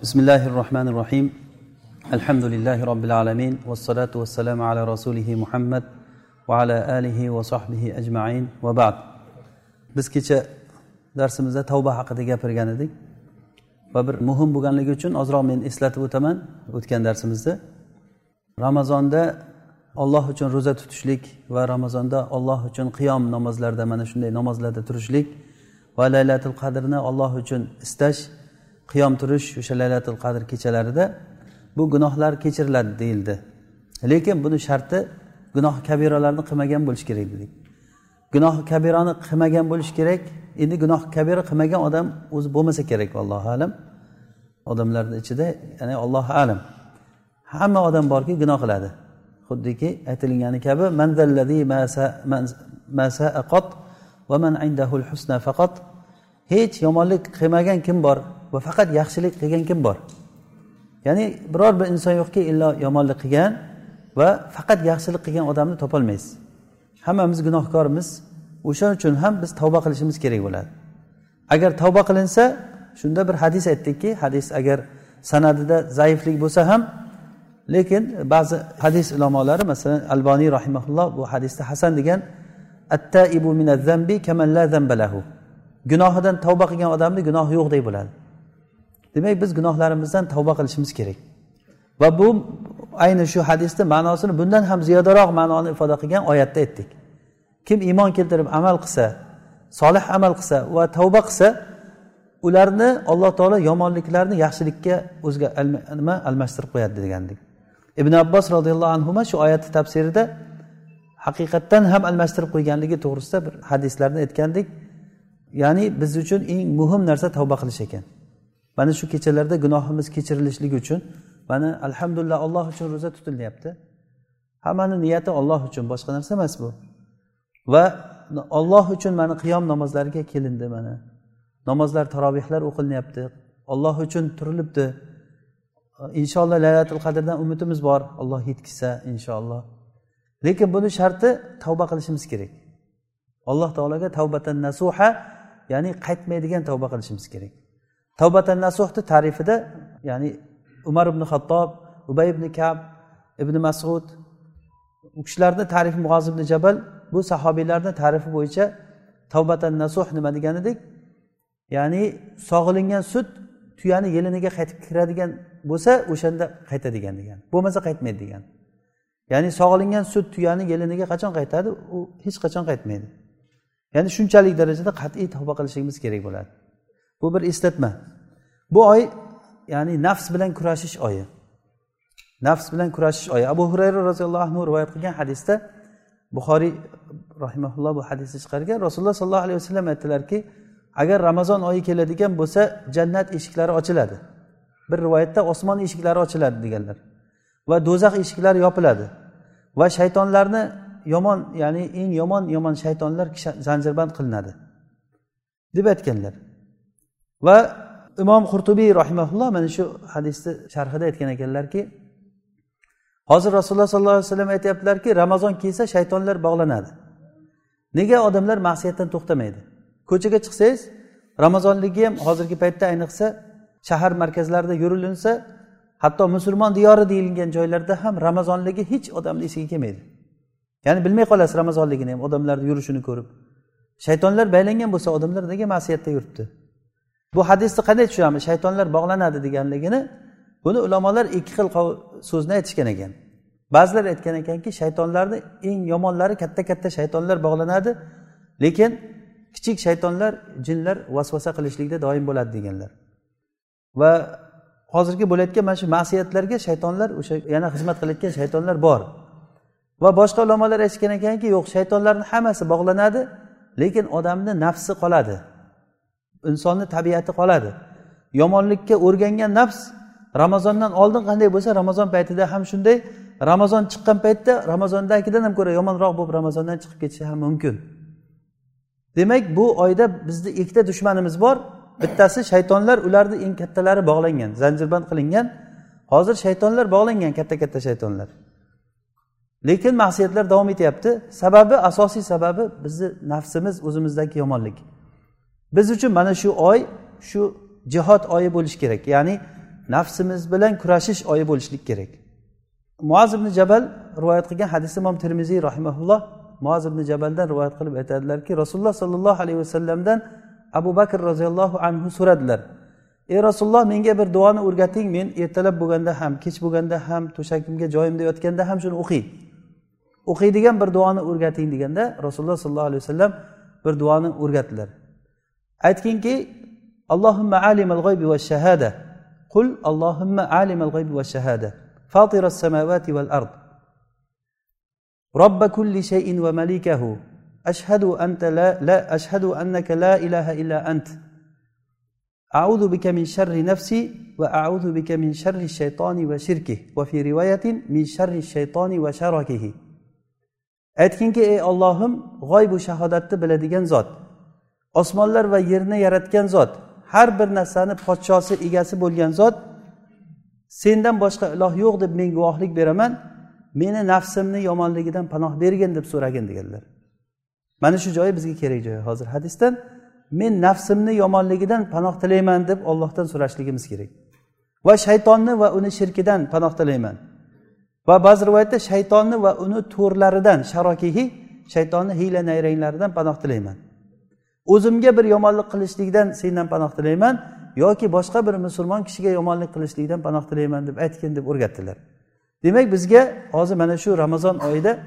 بسم الله الرحمن الرحيم الحمد لله رب العالمين والصلاة والسلام على رسوله محمد وعلى آله وصحبه أجمعين وبعد biz kecha darsimizda tavba haqida gapirgan edik va bir muhim bo'lganligi uchun ozroq men eslatib o'taman o'tgan darsimizda ramazonda olloh uchun ro'za tutishlik va ramazonda olloh uchun qiyom namozlarda mana shunday namozlarda turishlik va laylatul qadrni olloh uchun istash qiyom turish o'sha laylatul qadr kechalarida bu gunohlar kechiriladi deyildi. Lekin buni sharti gunoh kabiralarni qilmagan bo'lishi kerak dedik. Gunoh kabirani qilmagan bo'lishi kerak endi gunoh kabira qilmagan odam o'zi bo'lmasa kerak allohu alam. Odamlarni ichida ya'ni allohu alam. Hamma odam borki gunoh qiladi. Xuddiki aytilgani kabi hech yomonlik qilmagan kim bor? Va faqat yaxshilik qilgan kim bor? Ya'ni biror bir inson yo'qki illo yomonlik qilgan va faqat yaxshilik qilgan odamni topolmaysiz. Hammamiz gunohkormiz. O'shaning uchun ham biz tavba qilishimiz kerak bo'ladi. Agar tavba qilinsa shunda bir hadis aytdikki hadis agar sanadida zaiflik bo'lsa ham lekin ba'zi hadis ulamolari masalan alboniy rahimaulloh bu hadisda hasan degan attaibu zambi kaman la zambalahu gunohidan tavba qilgan odamni gunohi yo'qdek bo'ladi. Demak biz gunohlarimizdan tavba qilishimiz kerak. Va bu ayni shu hadisni ma'nosini bundan ham ziyodaroq ma'noni ifoda qilgan oyatda aytdik. Kim iymon keltirib amal qilsa solih amal qilsa va tavba qilsa ularni alloh taolo yomonliklarni yaxshilikka o'ziga nima almashtirib qo'yadi degandik. Ibn abbos roziyallohu anhu shu oyatni tafsirida haqiqatdan ham almashtirib qo'yganligi to'g'risida bir hadislarni aytgandik. Ya'ni biz uchun eng muhim narsa tavba qilish ekan. Mana shu kechalarda gunohimiz kechirilishligi uchun mana alhamdulillah olloh uchun ro'za tutilyapti. Hammani niyati olloh uchun boshqa narsa emas bu. Va olloh uchun mana qiyom namozlariga kelindi mana. Namozlar tarovihlar o'qilinyapti. Olloh uchun turilibdi. Inshaalloh laylatul qadrdan umidimiz bor olloh yetkazsa inshaalloh. Lekin buni sharti tavba qilishimiz kerak. Alloh taologa tavbatan nasuha ya'ni qaytmaydigan tavba qilishimiz kerak. Tavbatan nasuhni tarifida ya'ni umar ibn xattob ubay ibn kab ibn masud u kishilarni tarifi mug'oz ibn jabal bu sahobiylarni tarifi bo'yicha tavbatan nasuh nima degan edik ya'ni sog'ilingan sut tuyani yeliniga qaytib kiradigan bo'lsa o'shanda qaytadigan degan bo'lmasa qaytmaydi degan. Ya'ni sog'ilingan sut tuyani yeliniga qachon qaytadi? U hech qachon qaytmaydi. Ya'ni shunchalik darajada qat'iy tavba qilishligimiz kerak bo'ladi. Bu bir eslatma. Bu oy ya'ni nafs bilan kurashish oyi. Nafs bilan kurashish oyi. Abu hurayra roziyallohu anhu rivoyat qilgan hadisda buxoriy rahimaulloh bu hadisni chiqargan. Rasululloh sollallohu alayhi vasallam aytdilarki agar ramazon oyi keladigan bo'lsa jannat eshiklari ochiladi. Bir rivoyatda osmon eshiklari ochiladi deganlar. Va do'zax eshiklari yopiladi. Va shaytonlarni yomon ya'ni eng yomon yomon shaytonlar zanjirband qilinadi. Deb aytganlar. Va imom qurtubiy rahimaulloh mana shu hadisni sharhida aytgan ekanlarki hozir rasululloh sollallohu alayhi vasallam aytyaptilarki ramazon kelsa shaytonlar bog'lanadi. Nega odamlar ma'siyatdan to'xtamaydi? Ko'chaga chiqsangiz ramazonligi ham hozirgi paytda ayniqsa shahar markazlarida yurilinsa hatto musulmon diyori deyilgan joylarda ham ramazonligi hech odamni esiga kelmaydi. Ya'ni bilmay qolasiz ramazonligini ham odamlarni yurishini ko'rib. Shaytonlar baylangan bo'lsa odamlar nega ma'siyatda yuribdi? Bu hadisni qanday tushunamiz? Shaytonlar bog'lanadi deganligini buni ulamolar ikki xil so'zni aytishgan ekan. Ba'zilar aytgan ekanki shaytonlarni eng yomonlari katta katta shaytonlar bog'lanadi lekin kichik shaytonlar jinlar vasvasa qilishlikda doim bo'ladi deganlar. Va hozirgi bo'layotgan mana shu ma'siyatlarga shaytonlar o'sha yana xizmat qilayotgan shaytonlar bor. Va boshqa ulamolar aytishgan ekanki yo'q shaytonlarni hammasi bog'lanadi lekin odamni nafsi qoladi. Insonni tabiati qoladi. Yomonlikka o'rgangan nafs ramazondan oldin qanday bo'lsa ramazon paytida ham shunday ramazon chiqqan paytda ramazondagidan ham ko'ra yomonroq bo'lib ramazondan chiqib ketishi ham mumkin. Demak bu oyda bizni ikkita dushmanimiz bor. Bittasi shaytonlar ularni eng kattalari bog'langan zanjirband qilingan. Hozir shaytonlar bog'langan katta katta shaytonlar. Lekin ma'siyatlar davom etyapti. Sababi asosiy sababi bizni nafsimiz o'zimizdagi yomonlik. Biz uchun mana shu oy shu jihod oyi bo'lishi kerak. Ya'ni nafsimiz bilan kurashish oyi bo'lishlik kerak. Muaz ibn jabal rivoyat qilgan hadis imom termiziy rahimaulloh muaz ibn jabaldan rivoyat qilib aytadilarki rasululloh sollallohu alayhi vasallamdan abu bakr roziyallohu anhu so'radilar. Ey rasululloh menga bir duoni o'rgating men ertalab bo'lganda ham kech bo'lganda ham to'shagimga joyimda yotganda ham shuni o'qiy o'qiydigan bir duoni o'rgating deganda rasululloh sollallohu alayhi vasallam bir duoni o'rgatdilar aytginki g'oybi va shahada qul allohimma alimal g'oybi va shahada فاطر السماوات والأرض رب كل شيء ومليكه أشهد أنت لا, لا أشهد أنك لا إله إلا أنت أعوذ بك من شر نفسي وأعوذ بك من شر الشيطان وشركه وفي رواية من شر الشيطان وشركه ey ollohim g'oybu shahodatni biladigan zot osmonlar va yerni yaratgan zot har bir narsani podshosi egasi bo'lgan zot sendan boshqa iloh yo'q deb men guvohlik beraman meni nafsimni yomonligidan panoh bergin deb so'ragin deganlar. Mana shu joyi bizga kerak joyi. Hozir hadisdan men nafsimni yomonligidan panoh tilayman deb ollohdan so'rashligimiz kerak. Va shaytonni va uni shirkidan panoh tilayman. Va ba'zi rivoyatda shaytonni va uni to'rlaridan sharokihi shaytonni hiyla nayranglaridan panoh tilayman. O'zimga bir yomonlik qilishlikdan sendan panoh tilayman yoki boshqa bir musulmon kishiga yomonlik qilishlikdan panoh tilayman deb aytgin deb o'rgatdilar. Demak bizga hozir mana shu ramazon oyida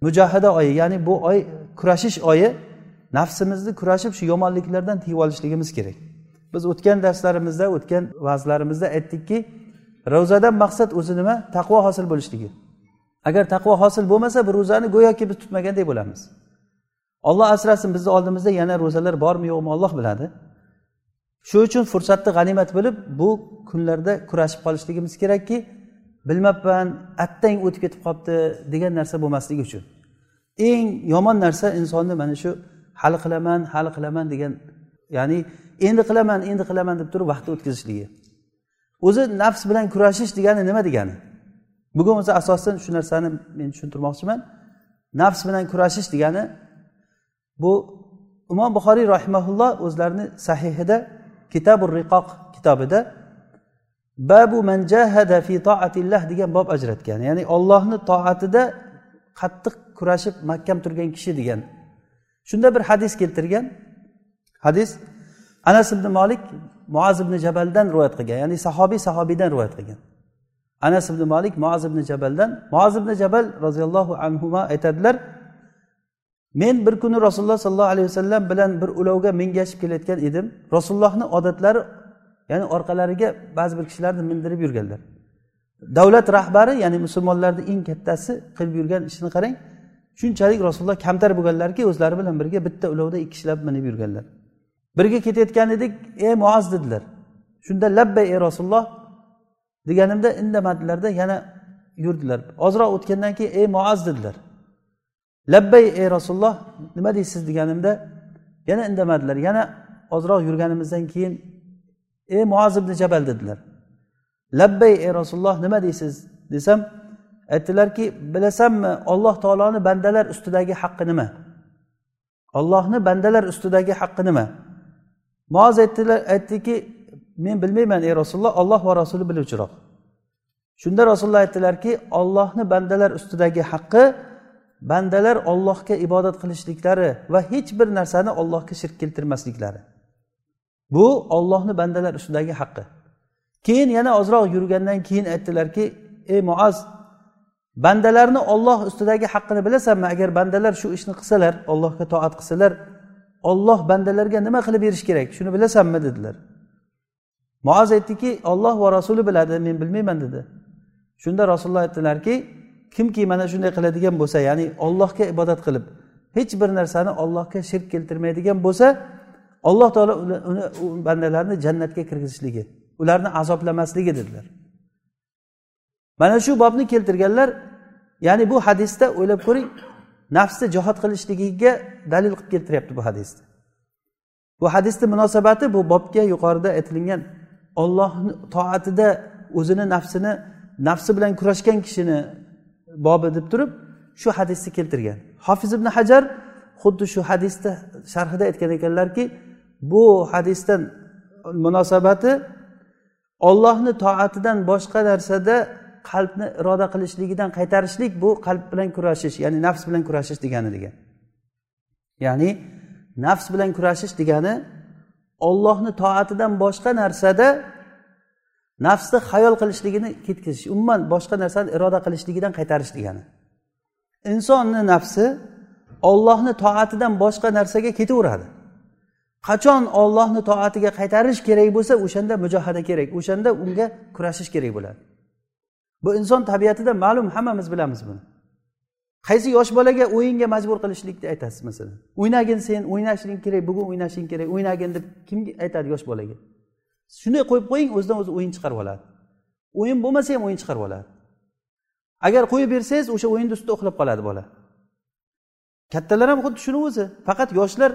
mujahada oyi ya'ni bu oy kurashish oyi nafsimizni kurashib shu yomonliklardan tiyib olishligimiz kerak. Biz o'tgan darslarimizda o'tgan va'zlarimizda aytdikki ro'zadan maqsad o'zi nima? Taqvo hosil bo'lishligi. Agar taqvo hosil bo'lmasa bu ro'zani go'yoki biz tutmagandek bo'lamiz. Olloh asrasin bizni oldimizda yana ro'zalar bormi yo'qmi olloh biladi. Shu uchun fursatni g'animat bilib bu kunlarda kurashib qolishligimiz kerakki bilmabman attang o'tib ketib qolibdi degan narsa bo'lmasligi uchun. Eng yomon narsa insonni mana shu hali qilaman hali qilaman degan ya'ni endi qilaman endi qilaman deb turib vaqtni o'tkazishligi. O'zi nafs bilan kurashish degani nima degani? Bugun o'zi asosan shu narsani men tushuntirmoqchiman. Nafs bilan kurashish degani bu imom buxoriy rahimaulloh o'zlarini sahihida kitabur riqoq kitobida babu man jahada fi toatillah degan bob ajratgan. Ya'ni ollohni toatida qattiq kurashib mahkam turgan kishi degan. Shunda bir hadis keltirgan. Hadis anas ibn molik muaz ibn jabaldan rivoyat qilgan. Ya'ni sahobiy sahobiydan rivoyat qilgan. Anas ibn molik muaz ibn jabaldan muaz ibn jabal roziyallohu anhu aytadilar men bir kuni rasululloh sollallohu alayhi vasallam bilan bir ulovga mingashib kelayotgan edim. Rasulullohni odatlari ya'ni orqalariga ba'zi bir kishilarni mindirib yurganlar. Davlat rahbari ya'ni musulmonlarni eng kattasi qilib yurgan ishini qarang. Shunchalik rasululloh kamtar bo'lganlarki o'zlari bilan birga bitta ulovda ikki kishilab minib yurganlar. Birga ketayotgan edik ey muoz dedilar. Shunda labbay ey rasululloh deganimda indamadilarda yana yurdilar. Ozroq o'tgandan keyin ey muoz dedilar. Labbay ey rasululloh nima deysiz deganimda yana indamadilar. Yana ozroq yurganimizdan keyin ey muoz ibn jabal dedilar. Labbay ey rasululloh nima deysiz desam aytdilarki bilasanmi olloh taoloni bandalar ustidagi haqqi nima? Ollohni bandalar ustidagi haqqi nima? Muoz aytdilar aytdiki men bilmayman ey rasululloh olloh va rasuli biluvchiroq. Shunda rasululloh aytdilarki ollohni bandalar ustidagi haqqi bandalar ollohga ibodat qilishliklari va hech bir narsani ollohga shirk keltirmasliklari. Bu ollohni bandalar ustidagi haqqi. Keyin yana ozroq yurgandan keyin aytdilarki ey muaz bandalarni olloh ustidagi haqqini bilasanmi? Agar bandalar shu ishni qilsalar allohga toat qilsalar olloh bandalarga nima qilib berish kerak? Shuni bilasanmi? dedilar. Muoz aytdiki olloh va rasuli biladi men bilmayman dedi. Shunda rasululloh aytdilarki kimki mana shunday qiladigan bo'lsa ya'ni ollohga ibodat qilib hech bir narsani ollohga shirk keltirmaydigan bo'lsa alloh taolo uni bandalarni jannatga kirgizishligi ularni azoblamasligi dedilar. Mana shu bobni keltirganlar ya'ni bu hadisda o'ylab ko'ring nafsni jihod qilishligiga dalil qilib keltiryapti bu hadisni bu hadisni munosabati bu bobga yuqorida aytilingan ollohni toatida o'zini nafsini nafsi bilan kurashgan kishini bobi deb turib shu hadisni keltirgan. Hofiz ibn hajar xuddi shu hadisni sharhida aytgan ekanlarki bu hadisdan munosabati ollohni toatidan boshqa narsada qalbni iroda qilishligidan qaytarishlik bu qalb bilan kurashish ya'ni nafs bilan kurashish degani degan ya'ni nafs bilan kurashish degani ollohni toatidan boshqa narsada nafsni xayol qilishligini ketkazish umuman boshqa narsani iroda qilishligidan qaytarish degani. Insonni nafsi ollohni toatidan boshqa narsaga ketaveradi. Qachon ollohni toatiga qaytarish kerak bo'lsa o'shanda mujohada kerak o'shanda unga kurashish kerak bo'ladi. Bu inson tabiatida ma'lum hammamiz bilamiz buni. Qaysi yosh bolaga o'yinga majbur qilishlikni aytasiz masalan? O'ynagin sen o'ynashing kerak bugun o'ynashing kerak o'ynagin deb kim aytadi yosh bolaga? Shunday qo'yib qo'ying o'zidan o'zi o'yin chiqarib oladi. O'yin bo'lmasa ham o'yin chiqarib oladi. Agar qo'yib bersangiz o'sha o'yinni ustida uxlab qoladi bola. Kattalar ham xuddi shuni o'zi faqat yoshlar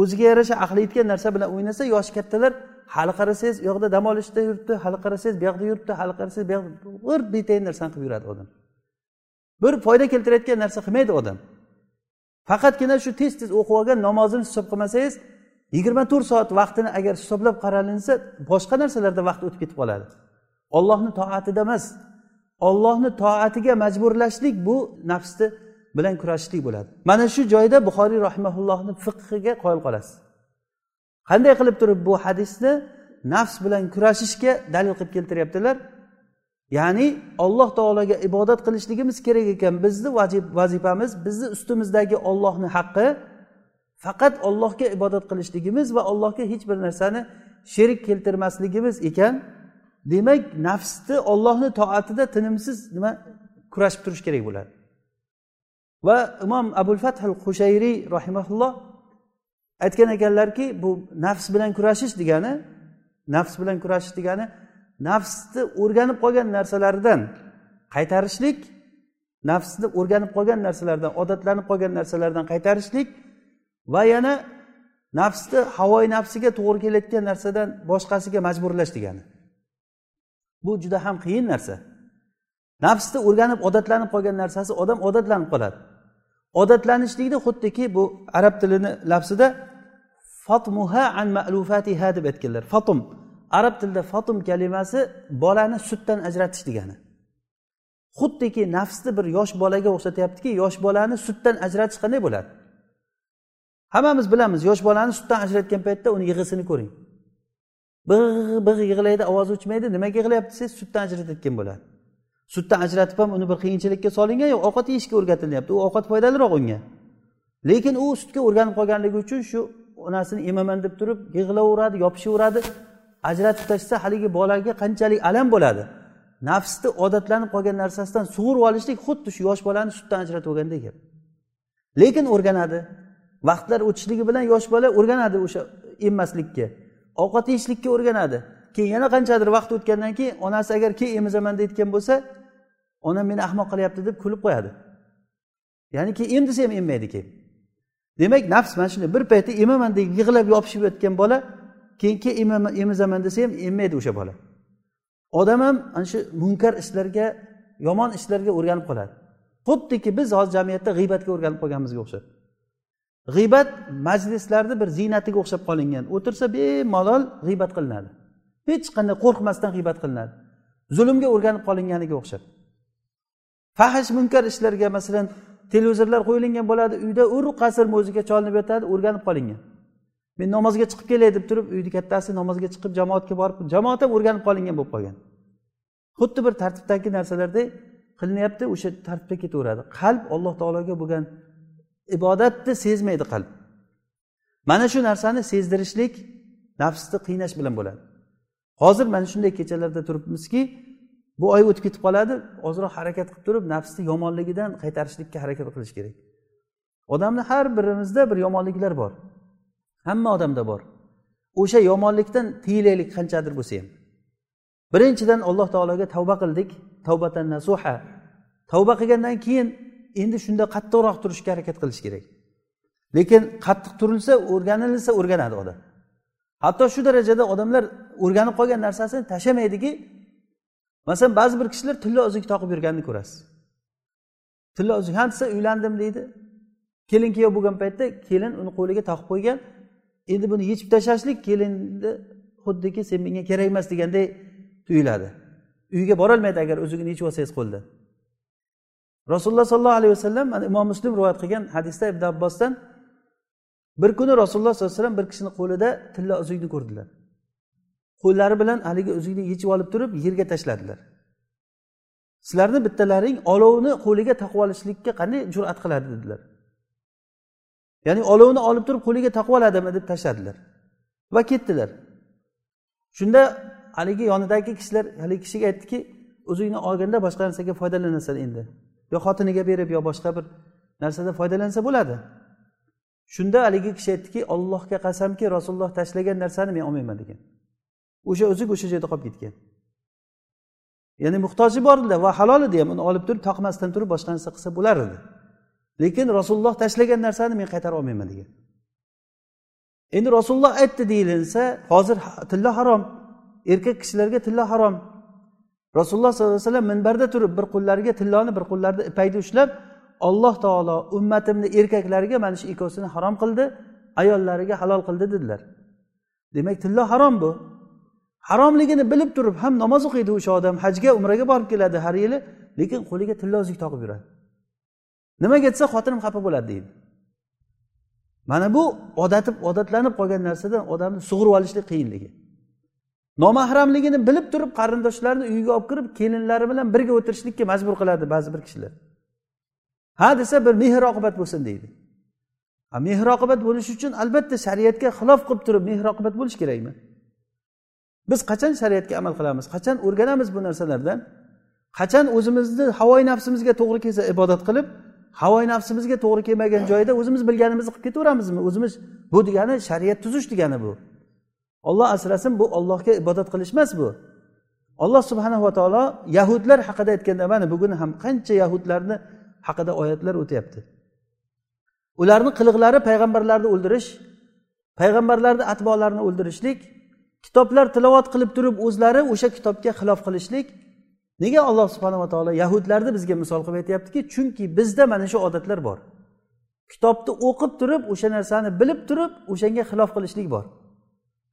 o'ziga yarasha ahli yetgan narsa bilan o'ynasa yoshi kattalar hali qarasangiz u yoqda dam olishda yuribdi hali qarasangiz bu yoqda yuribdi hali qarasangiz bu yoqda bir betayin narsani qilib yuradi odam. Bir foyda keltirayotgan narsa qilmaydi odam. Faqatgina shu tez tez o'qib olgan namozini hisob qilmasangiz yigirma to'rt soat vaqtini agar hisoblab qaralinsa boshqa narsalarda vaqt o'tib ketib qoladi. Ollohni toatida emas. Ollohni toatiga majburlashlik bu nafsni bilan kurashishlik bo'ladi. Mana shu joyda buxoriy rahimaullohni fiqhiga qoyil qolasiz. Qanday qilib turib bu hadisni nafs bilan kurashishga dalil qilib keltiryaptilar? Ya'ni alloh taologa ibodat qilishligimiz kerak ekan bizni vazifamiz bizni ustimizdagi ollohni haqqi faqat ollohga ibodat qilishligimiz va allohga hech bir narsani sherik keltirmasligimiz ekan. Demak nafsni ollohni toatida tinimsiz nima kurashib turish kerak bo'ladi. Va imom abul fathil hushayriy rahimaulloh aytgan ekanlarki bu nafs bilan kurashish degani nafs bilan kurashish degani nafsni o'rganib qolgan narsalardan qaytarishlik nafsni o'rganib qolgan narsalardan odatlanib qolgan narsalardan qaytarishlik va yana nafsni havoyi nafsiga to'g'ri kelayotgan narsadan boshqasiga majburlash degani. Bu juda ham qiyin narsa. Nafsni o'rganib odatlanib qolgan narsasi odam odatlanib qoladi. Odatlanishlikni xuddiki bu arab tilini lafzida fatmuha an ma'lufatiha deb aytganlar. Fatum. Arab tilida fatum kalimasi bolani sutdan ajratish degani. Xuddiki nafsni bir yosh bolaga o'xshatyaptiki yosh bolani sutdan ajratish qanday bo'ladi? Hammamiz bilamiz yosh bolani sutdan ajratgan paytda uni yig'isini ko'ring. Big' big' yig'laydi ovozi o'chmaydi nimaga yig'layapti desangiz sutdan ajratayotgan bo'ladi. Sutdan ajratib ham uni bir qiyinchilikka solingan yo'q ovqat yeyishga o'rgatilyapti. U ovqat foydaliroq unga. Lekin u sutga o'rganib qolganligi uchun shu onasini emaman deb turib yig'laveradi yopishaveradi ajratib tashlasa haligi bolaga qanchalik alam bo'ladi? Nafsni odatlanib qolgan narsasidan sug'urib olishlik xuddi shu yosh bolani sutdan ajratib olgandek gap lekin o'rganadi. Vaqtlar o'tishligi bilan yosh bola o'rganadi o'sha emmaslikka. Ovqat yeyishlikka o'rganadi. Keyin yana qanchadir vaqt o'tgandan keyin onasi agar keyin emizaman deyotgan bo'lsa onam meni ahmoq qilyapti deb kulib qo'yadi. Ya'ni keyin em desa ham emmaydi keyin demak nafs mana shunday bir paytda emaman deb yig'lab yopishib yotgan bola keyin keyin emizaman desa ham emmaydi o'sha bola. Odam ham ana shu munkar ishlarga yomon ishlarga o'rganib qoladi. Xuddiki biz hozir jamiyatda g'iybatga o'rganib qolganimizga o'xshab. G'iybat majlislarni bir ziynatiga o'xshab qolingan. O'tirsa bemalol g'iybat qilinadi. Hech qanday qo'rqmasdan g'iybat qilinadi. Zulmga o'rganib qolinganiga o'xshab. Fahish munkar ishlarga masalan televizorlar qo'yilgan bo'ladi uyda ur qasr mo'zika cholinib yotadi o'rganib qolingan. Men namozga chiqib kelay deb turib uyni kattasi namozga chiqib jamoatga borib jamoat ham o'rganib qolingan bo'lib qolgan. Xuddi bir tartibdagi narsalardek qilinyapti o'sha tartibda ketaveradi. Qalb alloh taologa bo'lgan ibodatni sezmaydi qalb. Mana shu narsani sezdirishlik nafsni qiynash bilan bo'ladi. Hozir mana shunday kechalarda turibmizki bu oy o'tib ketib qoladi ozroq harakat qilib turib nafsni yomonligidan qaytarishlikka harakat qilish kerak. Odamni har birimizda bir yomonliklar bor. Hamma odamda bor. O'sha yomonlikdan tiyilaylik qanchadir bo'lsa ham. Birinchidan alloh taologa tavba qildik. Tavbatan nasuha. Tavba qilgandan keyin endi shunda qattiqroq turishga harakat qilish kerak. Lekin qattiq turilsa o'rganilsa o'rganadi odam. Hatto shu darajada odamlar o'rganib qolgan narsasini tashlamaydiki masalan ba'zi bir kishilar tilla uzuk toqib yurganini ko'rasiz. Tilla uzuk ha desa uylandim deydi. Kelin kuyov bo'lgan paytda kelin uni qo'liga taqib qo'ygan. Endi buni yechib tashlashlik kelinni xuddiki sen menga kerak emas deganday tuyuladi. Uyga borolmaydi agar uzugini yechib olsangiz qo'lda. Rasululloh sollallohu alayhi vasallam mana imom muslim rivoyat qilgan hadisda ibn abbosdan bir kuni rasululloh sollallohu alayhi vasallam bir kishini qo'lida tilla uzukni ko'rdilar. Qo'llari bilan haligi uzukni yechib olib turib yerga tashladilar. Sizlarni bittalaring olovni qo'liga taqib olishlikka qanday jur'at qiladi? dedilar. Ya'ni olovni olib turib qo'liga taqib oladimi? deb tashladilar va ketdilar. Shunda haligi yonidagi kishilar haligi kishiga aytdiki o'zingni olganda boshqa narsaga foydalanasan endi. Yo xotiniga berib yo boshqa bir narsada foydalansa bo'ladi. Shunda haligi kishi aytdiki ollohga qasamki rasululloh tashlagan narsani men olmayman degan. O'sha uzuk o'sha joyda qolib ketgan. Ya'ni muhtoji bor edi va halol edi ham uni olib turib toqmasdan turib boshqa narsa qilsa bo'lar edi. Lekin rasululloh tashlagan narsani men qaytarib olmayman degan. Endi rasululloh aytdi deyilinsa hozir tilla harom erkak kishilarga tilla harom. Rasululloh sollallohu alayhi vasallam minbarda turib bir qo'llariga tilloni bir qo'llarida ipakni ushlab alloh taolo ummatimni erkaklariga mana shu ikkovsini harom qildi ayollariga halol qildi dedilar. Demak tillo harom bu. Haromligini bilib turib ham namoz o'qiydi o'sha odam hajga umraga borib keladi har yili lekin qo'liga tillo uzuk toqib yuradi. Nimaga desa xotinim xafa bo'ladi deydi. Mana bu odatib odatlanib qolgan narsadan odamni sug'urib olishlik qiyinligi. Nomahramligini bilib turib qarindoshlarni uyiga olib kirib kelinlari bilan birga o'tirishlikka majbur qiladi ba'zi bir kishilar. Ha desa bir mehr oqibat bo'lsin deydi. Mehr oqibat bo'lishi uchun albatta shariatga xilof qilib turib mehr oqibat bo'lishi kerakmi? Biz qachon shariatga amal qilamiz? Qachon o'rganamiz bu narsalardan? Qachon o'zimizni havoyi nafsimizga to'g'ri kelsa ibodat qilib havoyi nafsimizga to'g'ri kelmagan joyda o'zimiz bilganimizni qilib ketaveramizmi? O'zimiz bu degani shariat tuzish degani bu. Olloh asrasin bu ollohga ibodat qilish emas bu. Alloh subhanava taolo yahudlar haqida aytganda mana bugun ham qancha yahudlarni haqida oyatlar o'tyapti. Ularni qiliqlari payg'ambarlarni o'ldirish payg'ambarlarni atbolarini o'ldirishlik kitoblar tilovat qilib turib o'zlari o'sha kitobga xilof qilishlik. Nega alloh subhanava taolo yahudlarni bizga misol qilib aytyaptiki? Chunki bizda mana shu odatlar bor. Kitobni o'qib turib o'sha narsani bilib turib o'shanga xilof qilishlik bor.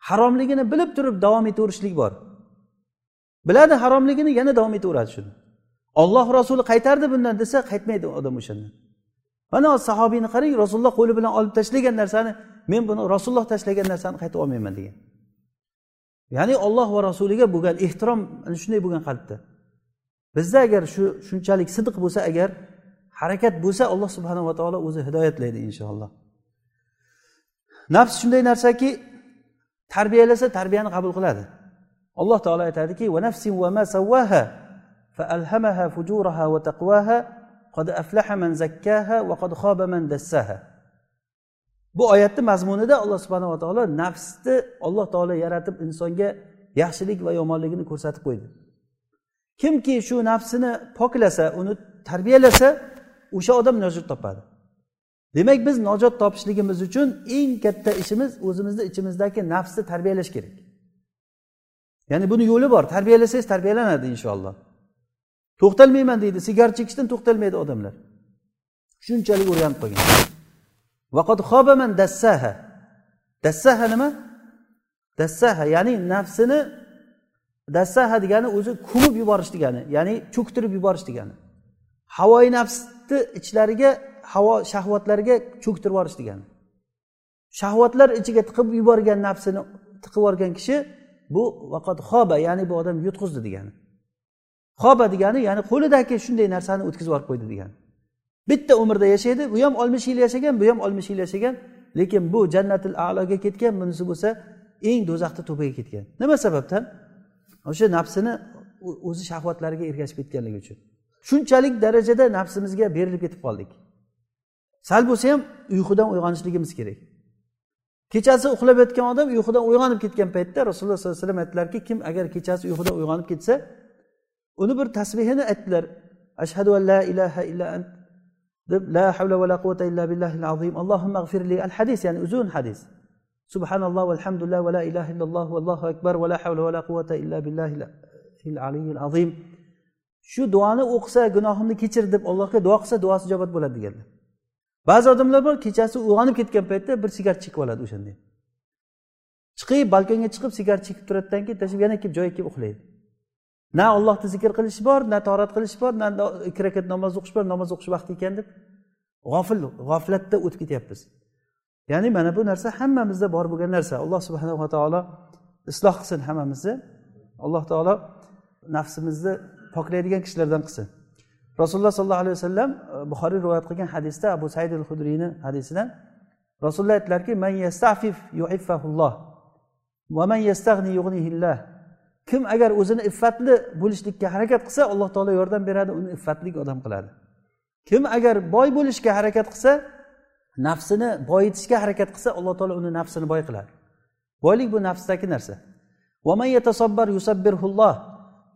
Haromligini bilib turib davom etaverishlik bor. Biladi haromligini yana davom etaveradi shuni. Olloh rasuli qaytardi bundan desa qaytmaydi odam o'shandan mana sahobiyni qarang rasululloh qo'li bilan olib tashlagan narsani men buni rasululloh tashlagan narsani qaytib olmayman degan. Ya'ni olloh va rasuliga bo'lgan ehtirom shunday bo'lgan qalbda. Bizda agar shu shunchalik sidiq bo'lsa agar harakat bo'lsa alloh subhanava taolo o'zi hidoyatlaydi inshaalloh. Nafs shunday narsaki tarbiyalasa tarbiyani qabul qiladi. Alloh taolo aytadiki bu oyatni mazmunida alloh subhanava taolo nafsni alloh taolo yaratib insonga yaxshilik va yomonligini ko'rsatib qo'ydi. Kimki shu nafsini poklasa uni tarbiyalasa o'sha odam najot topadi. Demak biz najot topishligimiz uchun eng katta ishimiz o'zimizni ichimizdagi nafsni tarbiyalash kerak. Ya'ni buni yo'li bor. Tarbiyalasangiz tarbiyalanadi inshaalloh. To'xtalmayman deydi. Sigaret chekishdan to'xtalmaydi odamlar. Shunchalik o'rganib qolgan dassaha. Dassaha nima? Dassaha ya'ni nafsini dassaha degani o'zi ko'mib yuborish degani ya'ni cho'ktirib yuborish degani. Havoyi nafsni ichlariga havo shahvatlarga cho'ktirib yuborish degani shahvatlar ichiga tiqib yuborgan nafsini tiqib yuborgan kishi bu vaqot xoba ya'ni bu odam yutqizdi degani xoba degani ya'ni qo'lidagi shunday narsani o'tkazib yuborib qo'ydi degani bitta umrda yashaydi bu ham oltmish yil yashagan bu ham oltmish yil yashagan lekin bu jannatil aloga ketgan bunisi bo'lsa eng do'zaxni to'piga ketgan. Nima sababdan? O'sha nafsini o'zi shahvatlariga ergashib ketganligi uchun. Shunchalik darajada nafsimizga berilib ketib qoldik. Sal bo'lsa ham uyqudan uyg'onishligimiz kerak. Kechasi uxlab yotgan odam uyqudan uyg'onib ketgan paytda rasululloh sollallohu alayhi vasallam aytdilarki kim agar kechasi uyqudan uyg'onib ketsa uni bir tasbehini aytdilar. Ashhadu an la ilaha illa ant deb la havla va la quvvata illa billahi azim. Allohumma g'firli al hadis ya'ni uzun hadis. Subhanalloh valhamdulillah va la ilaha illalloh vallohu akbar va la havla va la quvvata illa billahi aliyil azim. Shu duoni o'qisa gunohimni kechir deb allohga duo qilsa duosi ijobat bo'ladi deganlar ba'zi odamlar bor kechasi uyg'onib ketgan paytda bir sigaret chekib oladi o'shanda. Chiqib balkonga chiqib sigaret chekib turadidan keyin tashlab yana kelib joyiga kelib uxlaydi. Na ollohni zikr qilish bor na torat qilish bor na ikki rakat namoz o'qish bor namoz o'qish vaqti ekan deb g'ofil g'oflatda o'tib ketyapmiz. Ya'ni mana bu narsa hammamizda bor bo'lgan narsa. Alloh subhanava taolo isloh qilsin hammamizni. Alloh taolo nafsimizni poklaydigan kishilardan qilsin. Rasululloh sollallohu alayhi vasallam e, buxoriy rivoyat qilgan hadisda abu said al hudriyni hadisidan rasululloh aytdilarki man yastafif yuiffahulloh va man yastag'ni yug'nihillah kim agar o'zini iffatli bo'lishlikka harakat qilsa alloh taolo yordam beradi uni iffatli odam qiladi. Kim agar boy bo'lishga harakat qilsa nafsini boyitishga harakat qilsa alloh taolo uni nafsini boy qiladi. Boylik bu nafsdagi narsa.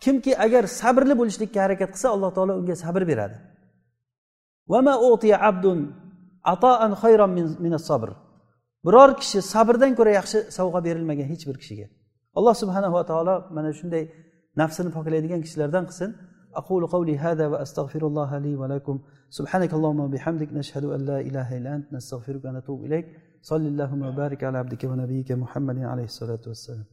kimki agar sabrli bo'lishlikka harakat qilsa alloh taolo unga sabr beradi biror kishi sabrdan ko'ra yaxshi sovg'a berilmagan hech bir kishiga alloh subhanava taolo mana shunday nafsini poklaydigan kishilardan qilsin أقول قولي هذا وأستغفر الله لي ولكم سبحانك اللهم وبحمدك نشهد أن لا إله إلا أنت نستغفرك ونتوب إليك صل اللهم وبارك على عبدك ونبيك محمد عليه الصلاة والسلام